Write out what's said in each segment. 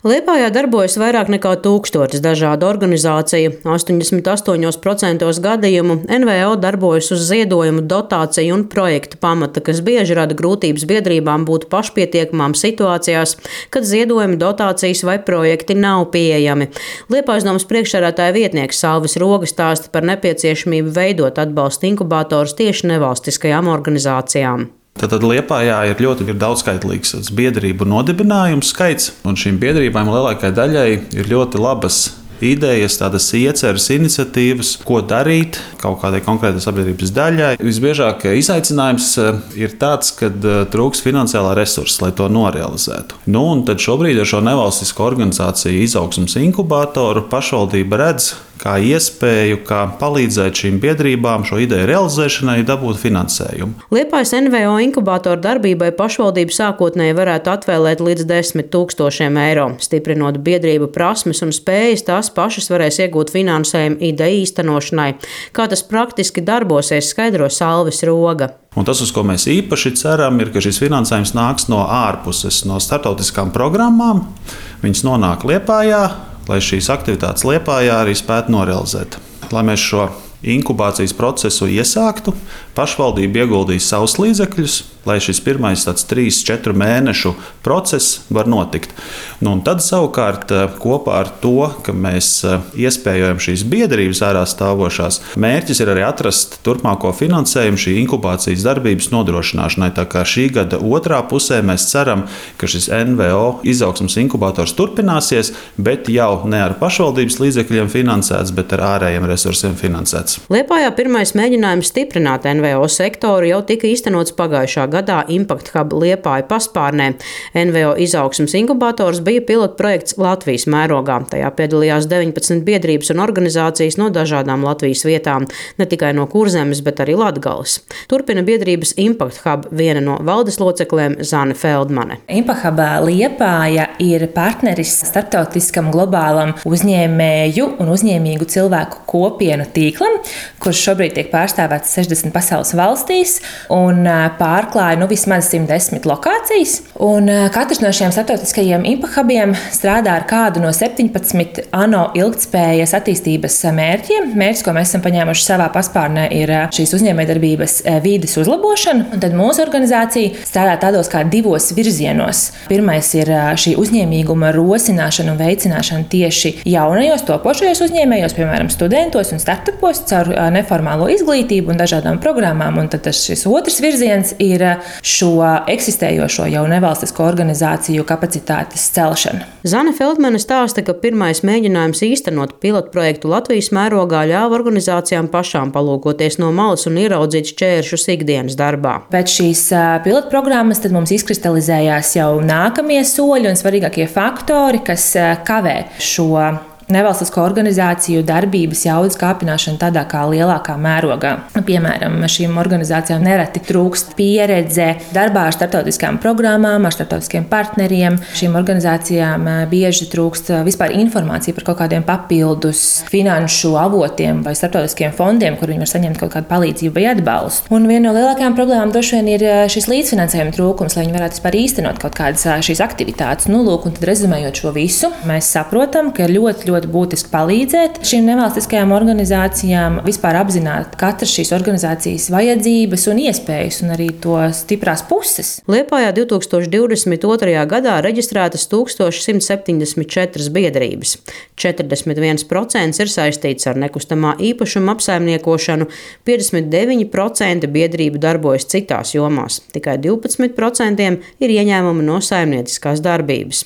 Liepājā darbojas vairāk nekā tūkstotis dažādu organizāciju. 88% gadījumu NVO darbojas uz ziedojumu, dotāciju un projektu pamata, kas bieži rada grūtības biedrībām būt pašpietiekamām situācijās, kad ziedojumi, dotācijas vai projekti nav pieejami. Liepājas domas priekšsēdētāja vietnieks Salvis Roga stāsta par nepieciešamību veidot atbalsta inkubatorus tieši nevalstiskajām organizācijām. Tad Lietpājā ir ļoti ir daudzskaitlīgs biedrību nodibinājumu skaits, un šīm biedrībām lielākajai daļai ir ļoti labas idejas, tādas ieceres, iniciatīvas, ko darīt kaut kādai konkrētai sabiedrības daļai. Visbiežāk izaicinājums eh, ir tāds, ka eh, trūks finansiālā resursa, lai to norealizētu. Nu, tad šobrīd ar šo nevalstisko organizāciju izaugsmas inkubatoru pašvaldība redz, kā iespēju, kā palīdzēt šīm biedrībām šo ideju realizēšanai, dabūt finansējumu. Liepais NVO inkubatoru darbībai pašvaldība sākotnēji varētu atvēlēt līdz 10 tūkstošiem eiro. Stiprinot biedrību prasmes un spējas, tās pašas varēs iegūt finansējumu ideju īstenošanai. Kā tas praktiski darbosies, skaidro Salvis Roga. Un tas, uz ko mēs īpaši ceram, ir, ka šis finansējums nāks no ārpuses, no starptautiskām programmām. Viņas nonāk Liepājā, lai šīs aktivitātes Liepājā arī spētu norealizēt. Lai mēs šo inkubācijas procesu iesāktu, pašvaldība ieguldīs savus līdzekļus, lai šis pirmais tāds 3-4 mēnešu process var notikt. Nu, tad savukārt eh, kopā ar to, ka mēs eh, iespējojam šīs biedrības ārā stāvošās, mērķis ir arī atrast turpmāko finansējumu šī inkubācijas darbības nodrošināšanai. Tā kā šī gada otrā pusē mēs ceram, ka šis NVO izaugsmas inkubators turpināsies, bet jau ne ar pašvaldības līdzekļiem finansēts, bet ar ārējiem resursiem finansēts. Liepājā pirmais mēģinājums stiprināt NVO sektoru jau tika īstenots pagājušā gadā Impact Hub Liepāja paspārnē. NVO izaugsmas inkubators bija pilotprojekts Latvijas mērogā. Tajā piedalījās 19 biedrības un organizācijas no dažādām Latvijas vietām, ne tikai no Kurzemes, bet arī Latgales. Turpina biedrības Impact Hub viena no valdes locekļiem Zane Feldmane. Impact Hub Liepāja ir partneris starptautiskam globālam uzņēmēju un uzņēmīgu cilvēku kopienu tīklam, kurš šobrīd tiek pārstāvēts 60 pasaules valstīs un pārklājas atklāja nu, vismaz 110 lokācijas. Un katrs no šiem starptautiskajiem impakabiem strādā ar kādu no 17 ANO ilgspējas attīstības mērķiem. Mērķis, ko mēs esam paņēmuši savā paspārnē, ir šīs uzņēmējdarbības vīdes uzlabošana. Un tad mūsu organizācija strādā tādos kā divos virzienos. Pirmais ir šī uzņēmīguma rosināšana un veicināšana tieši jaunajos, topošajos uzņēmējos, piemēram, studentos un startupos caur neformālo izglītību un dažādām programmām. Un tad šis otrs virziens ir šo eksistējošo jau nevalstisko organizāciju kapacitātes celšanu. Zana Feldmane stāsta, ka pirmais mēģinājums īstenot pilotprojektu Latvijas mērogā ļāva organizācijām pašām palūkoties no malas un ieraudzīt šķēršus ikdienas darbā. Pēc šīs pilotprogrammas mums izkristalizējās jau nākamie soļi un svarīgākie faktori, kas kavē šo nevalstisko organizāciju darbības jaudas kāpināšana tādā kā lielākā mērogā. Piemēram, šīm organizācijām nereti trūkst pieredze darbā ar starptautiskām programmām, ar starptautiskiem partneriem. Šīm organizācijām eh, bieži trūkst eh, vispār informācija par kaut kādiem papildus finanšu avotiem vai starptautiskiem fondiem, kur viņi var saņemt kaut kādu palīdzību vai atbalstu. Un viena no lielākajām problēmām droši vien ir eh, šis līdzfinansējuma trūkums, lai viņi varētu vispār īstenot kaut kādas šīs aktivitātes. Nu, lūk, un tad rezumējot šo visu, mēs saprotam, ka ļoti, ļoti ļoti būtiski palīdzēt šīm nevalstiskajām organizācijām, vispār apzināt katras šīs organizācijas vajadzības un iespējas, un arī to stiprās puses. Liepājā 2022. gadā reģistrētas 1174 biedrības. 41% ir saistīts ar nekustamā īpašuma apsaimniekošanu, 59% biedrību darbojas citās jomās, tikai 12% ir ieņēmumi no saimnieciskās darbības.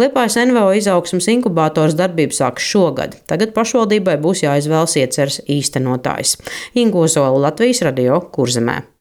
Liepājas NVO izaugsmas inkubators darbību sāk šogad. Tagad pašvaldībai būs jāizvēlas ieceres īstenotājs. Ingo Zola Latvijas radio Kurzemē.